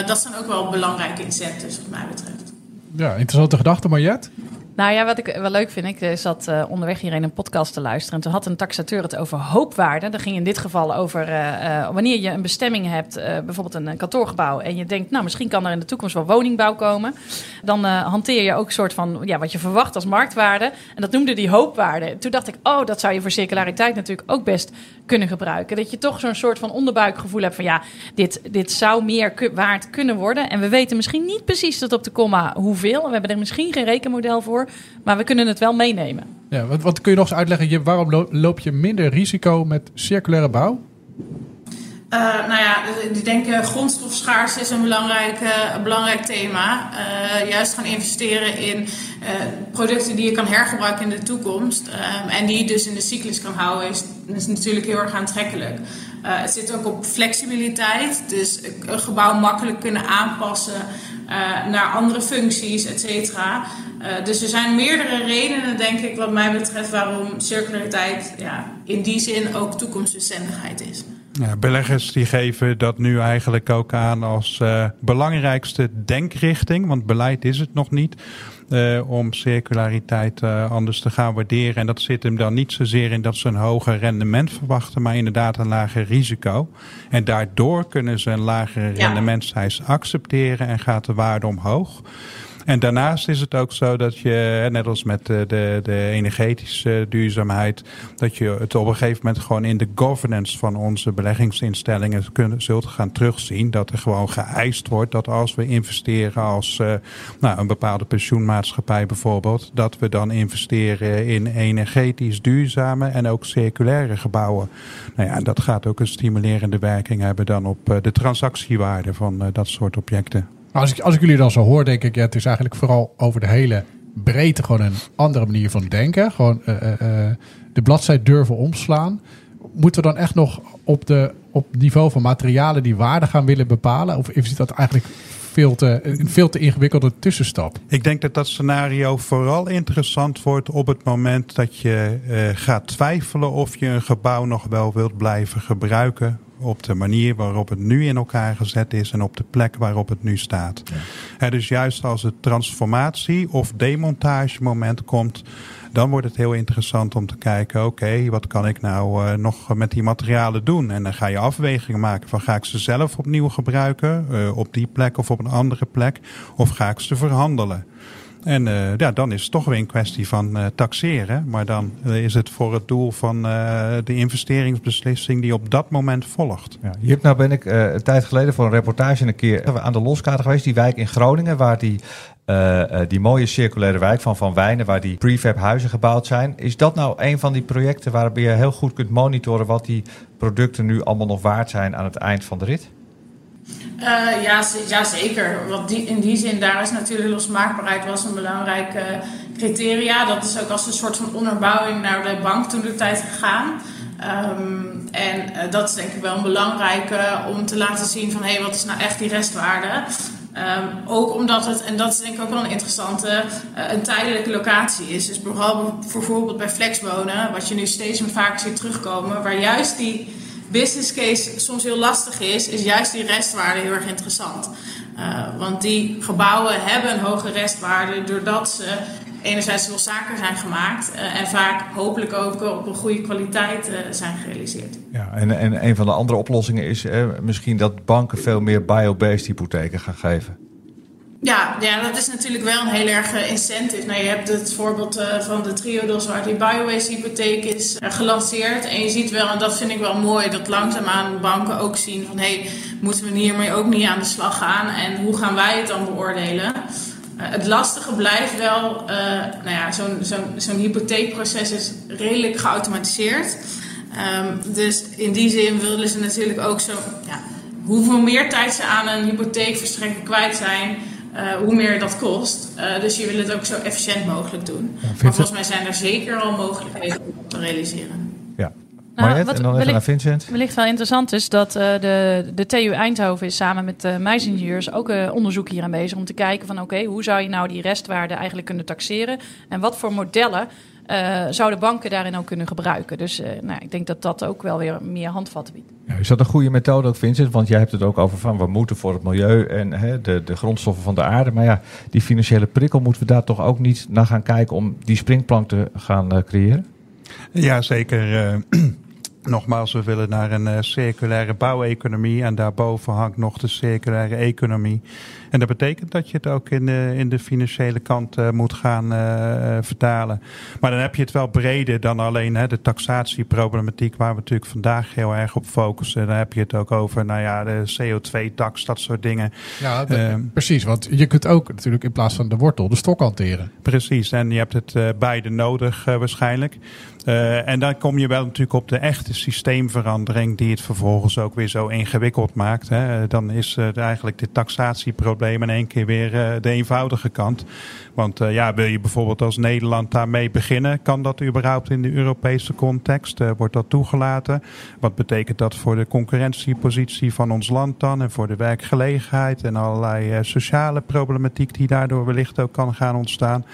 dat zijn ook wel belangrijke incentives wat mij betreft. Ja, interessante gedachte, Mariette. Nou ja, wat ik wel leuk vind, ik eh, zat uh, onderweg hierheen een podcast te luisteren. En toen had een taxateur het over hoopwaarde. Dat ging in dit geval over uh, wanneer je een bestemming hebt, bijvoorbeeld een, kantoorgebouw. En je denkt, nou misschien kan er in de toekomst wel woningbouw komen. Dan hanteer je ook een soort van ja, wat je verwacht als marktwaarde. En dat noemde die hoopwaarde. Toen dacht ik, oh, dat zou je voor circulariteit natuurlijk ook best kunnen gebruiken. Dat je toch zo'n soort van onderbuikgevoel hebt van ja, dit, dit zou meer waard kunnen worden. En we weten misschien niet precies tot op de komma hoeveel. We hebben er misschien geen rekenmodel voor. Maar we kunnen het wel meenemen. Ja, wat, wat kun je nog eens uitleggen? Je, waarom loop je minder risico met circulaire bouw? Uh, nou ja, ik denk uh, grondstofschaarste is een belangrijk, uh, belangrijk thema. juist gaan investeren in producten die je kan hergebruiken in de toekomst. en die je dus in de cyclus kan houden, is, is natuurlijk heel erg aantrekkelijk. het zit ook op flexibiliteit. Dus een gebouw makkelijk kunnen aanpassen naar andere functies, et cetera. dus er zijn meerdere redenen, denk ik, wat mij betreft, waarom circulariteit ja, in die zin ook toekomstbestendigheid is. Ja, beleggers die geven dat nu eigenlijk ook aan als uh, belangrijkste denkrichting, want beleid is het nog niet, uh, om circulariteit uh, anders te gaan waarderen. En dat zit hem dan niet zozeer in dat ze een hoger rendement verwachten, maar inderdaad een lager risico. En daardoor kunnen ze een lagere ja. rendementseis accepteren en gaat de waarde omhoog. En daarnaast is het ook zo dat je, net als met de, de, de energetische duurzaamheid, dat je het op een gegeven moment gewoon in de governance van onze beleggingsinstellingen kunnen, zult gaan terugzien. Dat er gewoon geëist wordt dat als we investeren als uh, nou, een bepaalde pensioenmaatschappij bijvoorbeeld, dat we dan investeren in energetisch duurzame en ook circulaire gebouwen. Nou ja, dat gaat ook een stimulerende werking hebben dan op de transactiewaarde van dat soort objecten. Als ik, als ik jullie dan zo hoor, denk ik, ja, het is eigenlijk vooral over de hele breedte gewoon een andere manier van denken. Gewoon uh, uh, de bladzijde durven omslaan. Moeten we dan echt nog op, de, op niveau van materialen die waarde gaan willen bepalen? Of is dat eigenlijk veel te, een veel te ingewikkelde tussenstap? Ik denk dat dat scenario vooral interessant wordt op het moment dat je gaat twijfelen of je een gebouw nog wel wilt blijven gebruiken op de manier waarop het nu in elkaar gezet is en op de plek waarop het nu staat. Ja. dus juist als het transformatie of demontagemoment komt, dan wordt het heel interessant om te kijken, oké, wat kan ik nou uh, nog met die materialen doen? En dan ga je afwegingen maken van ga ik ze zelf opnieuw gebruiken uh, op die plek of op een andere plek, of ga ik ze verhandelen? En uh, ja, dan is het toch weer een kwestie van uh, taxeren. Maar dan uh, is het voor het doel van de investeringsbeslissing die op dat moment volgt. Ja, hier nou ben ik een tijd geleden voor een reportage een keer aan de loskade geweest. Die wijk in Groningen, waar die, die mooie circulaire wijk van Van Wijnen, waar die prefab huizen gebouwd zijn. Is dat nou een van die projecten waarbij je heel goed kunt monitoren wat die producten nu allemaal nog waard zijn aan het eind van de rit? Uh, ja, ja, zeker. Want die, in die zin, daar is natuurlijk losmaakbaarheid was een belangrijk uh, criteria. Dat is ook als een soort van onderbouwing naar de bank toen de tijd gegaan. Um, en uh, dat is denk ik wel een belangrijke om te laten zien van hé, hey, wat is nou echt die restwaarde? Um, ook omdat het, en dat is denk ik ook wel een interessante, een tijdelijke locatie is. Dus vooral bijvoorbeeld bij flexwonen, wat je nu steeds meer vaak ziet terugkomen, waar juist die business case soms heel lastig is, is juist die restwaarde heel erg interessant. Uh, want die gebouwen hebben een hoge restwaarde doordat ze enerzijds wel zaken zijn gemaakt uh, en vaak hopelijk ook op een goede kwaliteit uh, zijn gerealiseerd. Ja, en, en een van de andere oplossingen is misschien dat banken veel meer biobased hypotheken gaan geven. Ja, ja, dat is natuurlijk wel een heel erg uh, incentive. Nou, je hebt het voorbeeld uh, van de Triodos waar die Biowaste hypotheek is uh, gelanceerd. En je ziet wel, en dat vind ik wel mooi, dat langzaamaan banken ook zien van... hé, hey, moeten we hiermee ook niet aan de slag gaan en hoe gaan wij het dan beoordelen? het lastige blijft wel, nou ja, zo'n hypotheekproces is redelijk geautomatiseerd. Um, dus in die zin willen ze natuurlijk ook zo... Ja, hoeveel meer tijd ze aan een hypotheekverstrekker kwijt zijn... Uh, hoe meer dat kost. Uh, dus je wil het ook zo efficiënt mogelijk doen. Ja, maar volgens mij zijn er zeker al mogelijkheden om te realiseren. Ja. Nou, wat en dan even naar Vincent. Wellicht wel interessant is dat uh, de, de TU Eindhoven is samen met de meisingenieurs ook onderzoek hier aan bezig om te kijken van oké, okay, hoe zou je nou die restwaarde eigenlijk kunnen taxeren en wat voor modellen eh, zouden banken daarin ook kunnen gebruiken. Dus eh, nou, ik denk dat dat ook wel weer meer handvatten biedt. Ja, is dat een goede methode ook, Vincent? Want jij hebt het ook over van we moeten voor het milieu en hè, de, de grondstoffen van de aarde. Maar ja, die financiële prikkel moeten we daar toch ook niet naar gaan kijken om die springplank te gaan eh, creëren? Ja, zeker. eh, [clears throat] Nogmaals, we willen naar een eh, circulaire bouweconomie en daarboven hangt nog de circulaire economie. En dat betekent dat je het ook in de, in de financiële kant eh, moet gaan eh, vertalen. Maar dan heb je het wel breder dan alleen hè, de taxatieproblematiek, waar we natuurlijk vandaag heel erg op focussen. Dan heb je het ook over nou ja, de CO2-tax, dat soort dingen. Ja, de- precies. Want je kunt ook natuurlijk in plaats van de wortel de stok hanteren. Precies, en je hebt het eh, beide nodig eh, waarschijnlijk. Eh, en dan kom je wel natuurlijk op de echte systeemverandering die het vervolgens ook weer zo ingewikkeld maakt. Hè. Dan is eh, eigenlijk dit taxatieprobleem in één keer weer eh, de eenvoudige kant. Want ja, wil je bijvoorbeeld als Nederland daarmee beginnen, kan dat überhaupt in de Europese context? Wordt dat toegelaten? Wat betekent dat voor de concurrentiepositie van ons land dan en voor de werkgelegenheid en allerlei sociale problematiek die daardoor wellicht ook kan gaan ontstaan?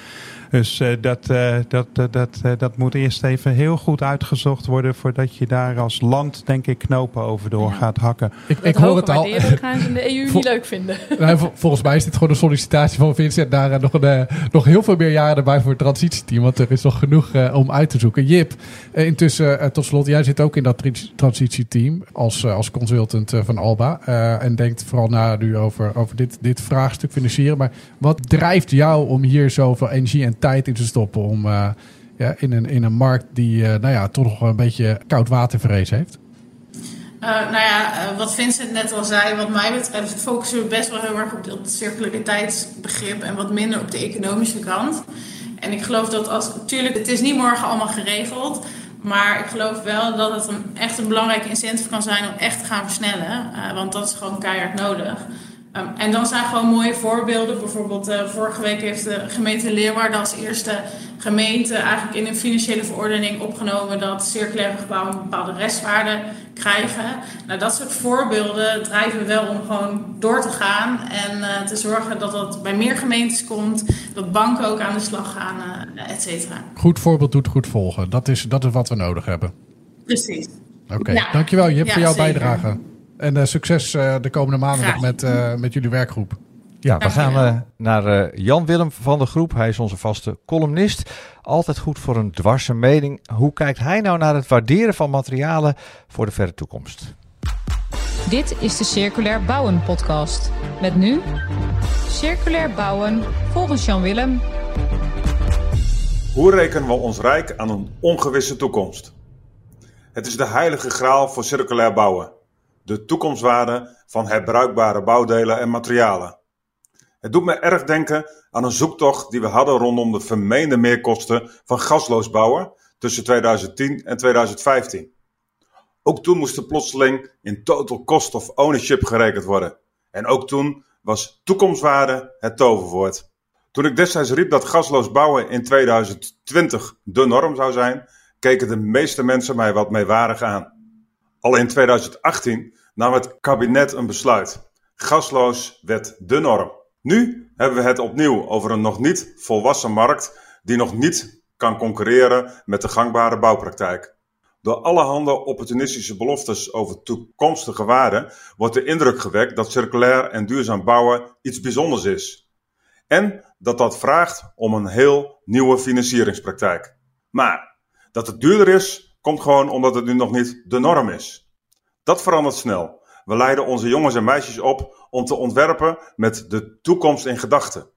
Dus dat, dat, dat, dat moet eerst even heel goed uitgezocht worden voordat je daar als land, denk ik, knopen over door gaat hakken. Ik, ik hoor het al. gaan ze in de EU Vol- niet leuk vinden. [laughs] Nou, vol- volgens mij is dit gewoon een sollicitatie van Vincent naar eh, nog, een, eh, nog heel veel meer jaren erbij voor het transitieteam. Want er is nog genoeg eh, om uit te zoeken. Jip, intussen tot slot, jij zit ook in dat trans- transitieteam als, als consultant van Alba. eh, en denkt vooral na nu over, over dit, dit vraagstuk financieren. Maar wat drijft jou om hier zoveel energie en tijd in te stoppen? Om eh, ja, in, een, in een markt die eh, nou ja, toch nog wel een beetje koud watervrees heeft? Eh, nou ja, eh, wat Vincent net al zei, wat mij betreft focussen we best wel heel erg op dat circulariteitsbegrip en wat minder op de economische kant. En ik geloof dat als, natuurlijk, het is niet morgen allemaal geregeld, maar ik geloof wel dat het een, echt een belangrijke incentive kan zijn om echt te gaan versnellen, want dat is gewoon keihard nodig. Ehm, en dan zijn gewoon mooie voorbeelden. Bijvoorbeeld eh, vorige week heeft de gemeente Leeuwarden als eerste gemeente eigenlijk in een financiële verordening opgenomen dat circulaire gebouwen een bepaalde restwaarde krijgen. Nou, dat soort voorbeelden drijven we wel om gewoon door te gaan en eh, te zorgen dat dat bij meer gemeentes komt, dat banken ook aan de slag gaan, eh et cetera. Goed voorbeeld doet goed volgen. Dat is, dat is wat we nodig hebben. Precies. Oké, Ja. dankjewel Jip Ja, voor jouw zeker. bijdrage. En eh, succes eh, de komende maanden nog Graag. met, eh, met jullie werkgroep. Ja, we gaan naar eh, Jan Willem van de groep. Hij is onze vaste columnist. Altijd goed voor een dwarse mening. Hoe kijkt hij nou naar het waarderen van materialen voor de verre toekomst? Dit is de Circulair Bouwen podcast. Met nu Circulair Bouwen volgens Jan Willem. Hoe rekenen we ons rijk aan een ongewisse toekomst? Het is de heilige graal voor circulair bouwen. De toekomstwaarde van herbruikbare bouwdelen en materialen. Het doet me erg denken aan een zoektocht die we hadden rondom de vermeende meerkosten van gasloos bouwen tussen 2010 en 2015. Ook toen moest er plotseling in total cost of ownership gerekend worden. En ook toen was toekomstwaarde het toverwoord. Toen ik destijds riep dat gasloos bouwen in 2020 de norm zou zijn, keken de meeste mensen mij wat meewarig aan. Al in 2018 nam het kabinet een besluit. Gasloos werd de norm. Nu hebben we het opnieuw over een nog niet volwassen markt die nog niet kan concurreren met de gangbare bouwpraktijk. Door allerhande opportunistische beloftes over toekomstige waarden wordt de indruk gewekt dat circulair en duurzaam bouwen iets bijzonders is. En dat dat vraagt om een heel nieuwe financieringspraktijk. Maar dat het duurder is, komt gewoon omdat het nu nog niet de norm is. Dat verandert snel. We leiden onze jongens en meisjes op om te ontwerpen met de toekomst in gedachten.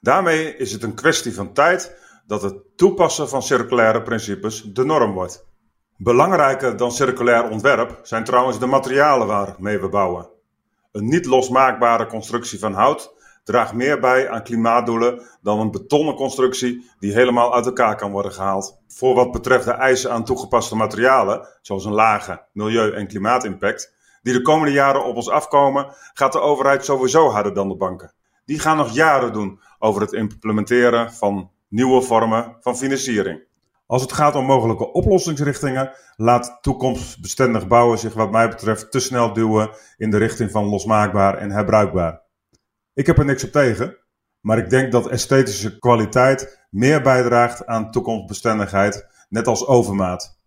Daarmee is het een kwestie van tijd dat het toepassen van circulaire principes de norm wordt. Belangrijker dan circulair ontwerp zijn trouwens de materialen waarmee we bouwen. Een niet losmaakbare constructie van hout draagt meer bij aan klimaatdoelen dan een betonnen constructie die helemaal uit elkaar kan worden gehaald. Voor wat betreft de eisen aan toegepaste materialen, zoals een lage milieu- en klimaatimpact, die de komende jaren op ons afkomen, gaat de overheid sowieso harder dan de banken. Die gaan nog jaren doen over het implementeren van nieuwe vormen van financiering. Als het gaat om mogelijke oplossingsrichtingen, laat toekomstbestendig bouwen zich wat mij betreft te snel duwen in de richting van losmaakbaar en herbruikbaar. Ik heb er niks op tegen, Maar ik denk dat esthetische kwaliteit meer bijdraagt aan toekomstbestendigheid, net als overmaat.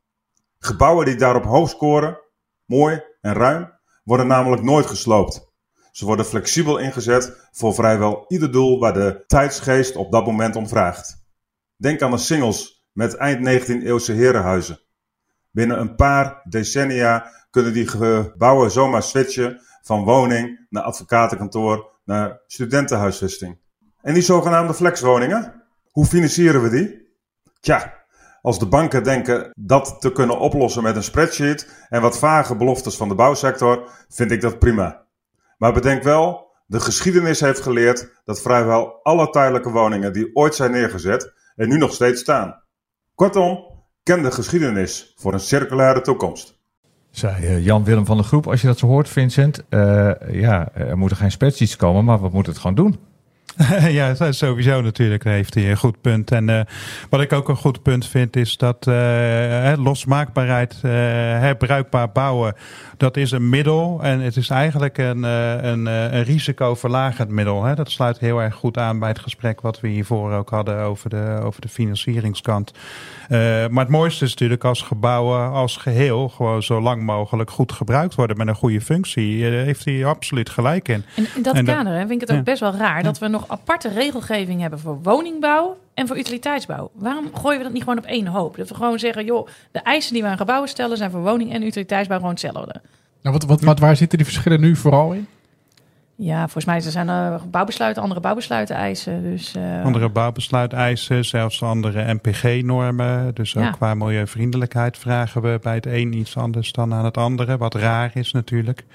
Gebouwen die daarop hoog scoren, mooi en ruim, worden namelijk nooit gesloopt. Ze worden flexibel ingezet voor vrijwel ieder doel waar de tijdsgeest op dat moment om vraagt. Denk aan de singles met eind 19e eeuwse herenhuizen. Binnen een paar decennia kunnen die gebouwen zomaar switchen van woning naar advocatenkantoor naar studentenhuisvesting. En die zogenaamde flexwoningen, hoe financieren we die? Tja, als de banken denken dat te kunnen oplossen met een spreadsheet en wat vage beloftes van de bouwsector, vind ik dat prima. Maar bedenk wel, de geschiedenis heeft geleerd dat vrijwel alle tijdelijke woningen die ooit zijn neergezet er nu nog steeds staan. Kortom, ken de geschiedenis voor een circulaire toekomst. Zei eh, Jan-Willem van de Groep, als je dat zo hoort, Vincent. eh, ja, er moeten geen spreadsheets komen, maar we moeten het gewoon doen. [laughs] ja, dat sowieso natuurlijk. Heeft hij een goed punt. En eh, wat ik ook een goed punt vind, is dat losmaakbaarheid, herbruikbaar bouwen, dat is een middel. En het is eigenlijk een, een, een risicoverlagend middel. Hè. Dat sluit heel erg goed aan bij het gesprek wat we hiervoor ook hadden over de, over de financieringskant. Eh, maar het mooiste is natuurlijk als gebouwen als geheel gewoon zo lang mogelijk goed gebruikt worden met een goede functie. Daar heeft hij absoluut gelijk in. En in dat En dat- kader hè, vind ik het ook ja. best wel raar dat we nog aparte regelgeving hebben voor woningbouw en voor utiliteitsbouw. Waarom gooien we dat niet gewoon op één hoop? Dat we gewoon zeggen, joh, de eisen die we aan gebouwen stellen zijn voor woning en utiliteitsbouw gewoon hetzelfde. Nou, wat, wat, wat, waar zitten die verschillen nu vooral in? Ja, volgens mij zijn er bouwbesluiten, andere bouwbesluiten eisen. Dus, eh, Andere bouwbesluiteisen, zelfs andere NPG-normen. Dus ook Ja. qua milieuvriendelijkheid vragen we bij het een iets anders dan aan het andere. Wat raar is natuurlijk.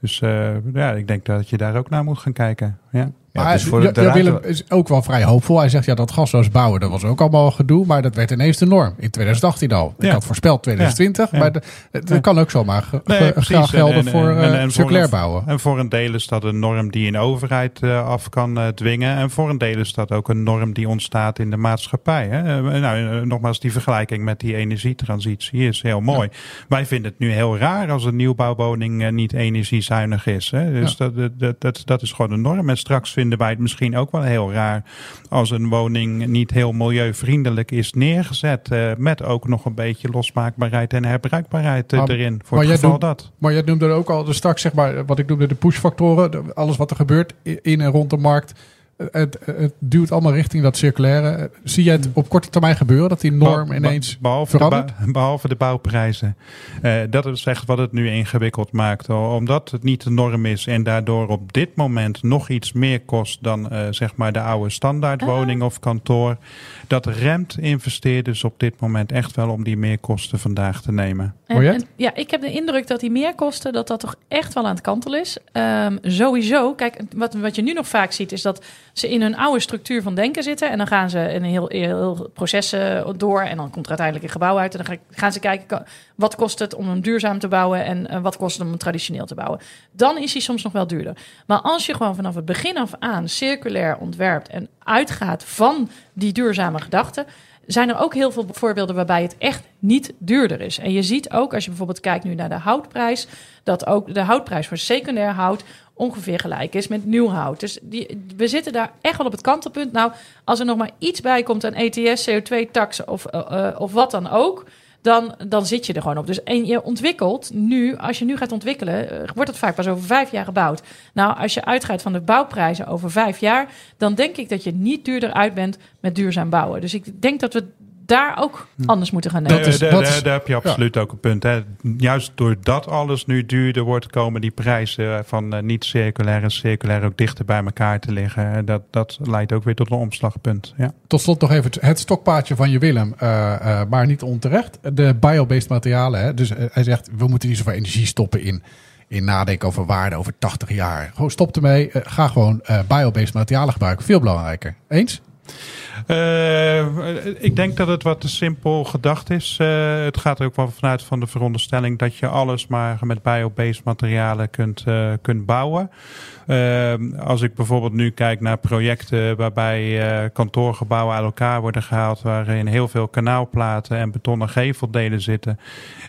Dus eh, ja, ik denk dat je daar ook naar moet gaan kijken. Ja. Maar dus voor de ruimte- Willem is ook wel vrij hoopvol. Hij zegt ja, dat gasloos bouwen, dat was ook allemaal gedoe. Maar dat werd ineens de norm. In 2018 al. Ik had voorspeld 2020. Ja. Maar de- Ja. kan ook zomaar ge- Nee, graag gelden En- en- voor en- eh, voor circulair een- bouwen. En voor een deel is dat een norm die een overheid eh, af kan eh, dwingen. En voor een deel is dat ook een norm die ontstaat in de maatschappij. Hè? Nou, nogmaals, die vergelijking met die energietransitie is heel mooi. Wij vinden het nu heel raar als een nieuwbouwwoning niet energiezuinig is. Hè? Dus dat, dat, dat, dat is gewoon een norm. En straks vinden wij het misschien ook wel heel raar als een woning niet heel milieuvriendelijk is neergezet. eh, met ook nog een beetje losmaakbaarheid en herbruikbaarheid eh, Maar- erin. Voor maar het geval dat. Maar jij noemde er ook al dus straks, zeg maar, wat ik noemde de pushfactoren. Alles wat er gebeurt in en rond de markt. Het, het duwt allemaal richting dat circulaire. Zie jij het op korte termijn gebeuren dat die norm ineens be- behalve de, verandert? bou- [laughs] behalve de bouwprijzen. Eh, dat is echt wat het nu ingewikkeld maakt. Omdat het niet de norm is en daardoor op dit moment nog iets meer kost dan eh, zeg maar de oude standaardwoning of kantoor. Dat remt investeerders op dit moment echt wel om die meerkosten vandaag te nemen. En- en- ja, ik heb de indruk dat die meerkosten, dat dat toch echt wel aan het kantelen is. Ehm, sowieso, kijk, wat, wat je nu nog vaak ziet, is dat ze in hun oude structuur van denken zitten. En dan gaan ze een heel, heel proces door. En dan komt er uiteindelijk een gebouw uit. En dan ga- gaan ze kijken, wat kost het om hem duurzaam te bouwen en eh, wat kost het om hem traditioneel te bouwen. Dan is hij soms nog wel duurder. Maar als je gewoon vanaf het begin af aan circulair ontwerpt en uitgaat van die duurzame gedachten, zijn er ook heel veel voorbeelden waarbij het echt niet duurder is. En je ziet ook, als je bijvoorbeeld kijkt nu naar de houtprijs, dat ook de houtprijs voor secundair hout ongeveer gelijk is met nieuw hout. Dus die, we zitten daar echt wel op het kantelpunt. Nou, als er nog maar iets bij komt aan ETS, CO2-tax of, eh, eh, of wat dan ook, dan, dan zit je er gewoon op. Dus en je ontwikkelt nu, als je nu gaat ontwikkelen, eh, wordt het vaak pas over vijf jaar gebouwd. Nou, als je uitgaat van de bouwprijzen over vijf jaar, dan denk ik dat je niet duurder uit bent met duurzaam bouwen. Dus ik denk dat we daar ook anders moeten gaan nemen. Daar- heb je absoluut ook een punt. Hè. Juist doordat alles nu duurder wordt, komen die prijzen van eh, niet circulair en circulair ook dichter bij elkaar te liggen. En Dat, dat leidt ook weer tot een omslagpunt. Ja. Tot slot nog even het- stokpaardje van je Willem, eh, eh, maar niet onterecht. De biobased materialen. Hè? Dus eh, hij zegt, we moeten niet zoveel energie stoppen in, in nadenken over waarde over 80 jaar. Gewoon stop ermee. Eh, ga gewoon eh biobased materialen gebruiken. Veel belangrijker. Eens? Eh, ik denk dat het wat te simpel gedacht is. Eh, het gaat er ook wel vanuit van de veronderstelling dat je alles maar met biobased materialen kunt, eh, kunt bouwen. Als ik bijvoorbeeld nu kijk naar projecten waarbij kantoorgebouwen uit elkaar worden gehaald, waarin heel veel kanaalplaten en betonnen geveldelen zitten,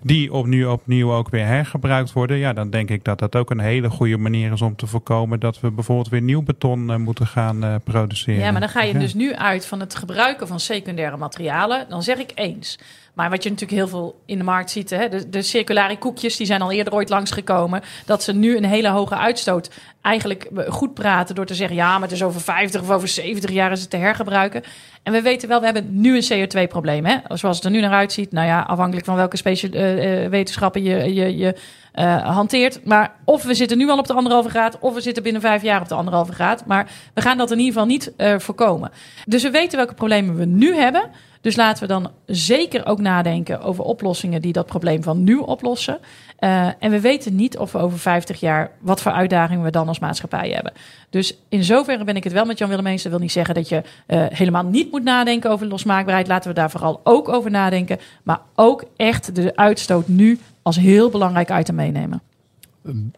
die opnieuw, opnieuw ook weer hergebruikt worden, ja, dan denk ik dat dat ook een hele goede manier is om te voorkomen dat we bijvoorbeeld weer nieuw beton moeten gaan produceren. Ja, maar dan ga je Ja. dus nu uit van het gebruiken van secundaire materialen. Dan zeg ik eens. Maar wat je natuurlijk heel veel in de markt ziet, hè, de, de circulaire koekjes, die zijn al eerder ooit langsgekomen. Dat ze nu een hele hoge uitstoot eigenlijk goed praten door te zeggen, ja, maar het is over 50 of over 70 jaar is het te hergebruiken. En we weten wel, we hebben nu een CO2-probleem. Hè? Zoals het er nu naar uitziet, nou ja, afhankelijk van welke specia- eh, eh, wetenschappen je, je, je eh, hanteert. Maar of we zitten nu al op de anderhalve graad, of we zitten binnen vijf jaar op de anderhalve graad. Maar we gaan dat in ieder geval niet eh, voorkomen. Dus we weten welke problemen we nu hebben. Dus laten we dan zeker ook nadenken over oplossingen die dat probleem van nu oplossen. Eh, en we weten niet of we over 50 jaar wat voor uitdagingen we dan als maatschappij hebben. Dus in zoverre ben ik het wel met Jan Willem eens. Dat wil niet zeggen dat je eh, helemaal niet moet nadenken over losmaakbaarheid. Laten we daar vooral ook over nadenken. Maar ook echt de uitstoot nu als heel belangrijk item meenemen.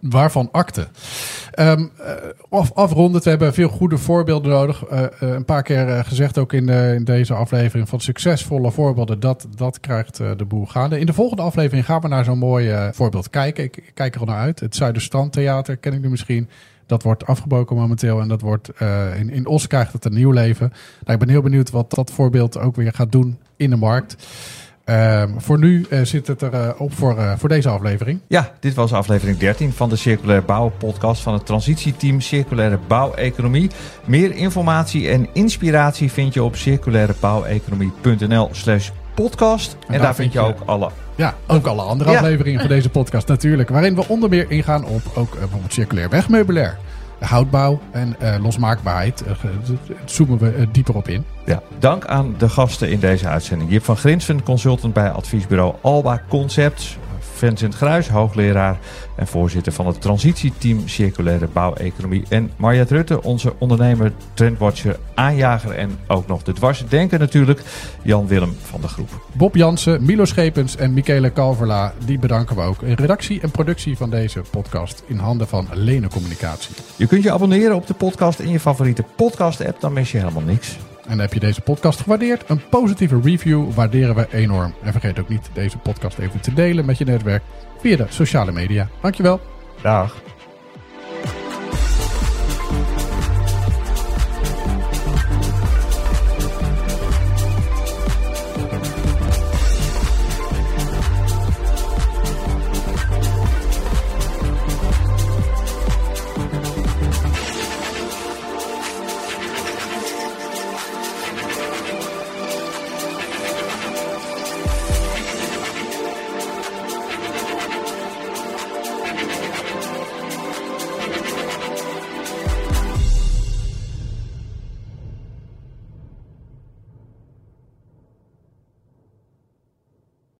Waarvan akte. Eh, af, afrondend, we hebben veel goede voorbeelden nodig. Eh, eh, een paar keer gezegd ook in, de, in deze aflevering van succesvolle voorbeelden. Dat, dat krijgt de boel gaande. In de volgende aflevering gaan we naar zo'n mooi voorbeeld kijken. Ik, kijk er al naar uit. Het Zuiderstrandtheater ken ik nu misschien. Dat wordt afgebroken momenteel en dat wordt in, in Os krijgt het een nieuw leven. Nou, ik ben heel benieuwd wat dat voorbeeld ook weer gaat doen in de markt. Ehm, voor nu eh, zit het er eh, op voor, eh, voor deze aflevering. Ja, dit was aflevering 13 van de Circulaire Bouw podcast van het transitieteam Circulaire Bouweconomie. Meer informatie en inspiratie vind je op circulairebouweconomie.nl slash podcast. En, daar, vind je ook alle... Ja, ook alle andere Ja. afleveringen van deze podcast natuurlijk. Waarin we onder meer ingaan op ook bijvoorbeeld circulair wegmeubilair. Houtbouw en eh, losmaakbaarheid. Daar zoomen we eh, dieper op in. Ja, dank aan de gasten in deze uitzending. Jip van Grinsen, consultant bij adviesbureau Alba Concepts. Vincent Gruis, hoogleraar en voorzitter van het transitieteam Circulaire Bouweconomie. En Marja Rutte, onze ondernemer, trendwatcher, aanjager en ook nog de dwarsdenker natuurlijk. Jan Willem van de groep. Bob Jansen, Milo Schepens en Michele Calverla. Die bedanken we ook. In redactie en productie van deze podcast in handen van Lene Communicatie. Je kunt je abonneren op de podcast in je favoriete podcast app, dan mis je helemaal niks. En heb je deze podcast gewaardeerd? Een positieve review waarderen we enorm. En vergeet ook niet deze podcast even te delen met je netwerk via de sociale media. Dankjewel. Dag.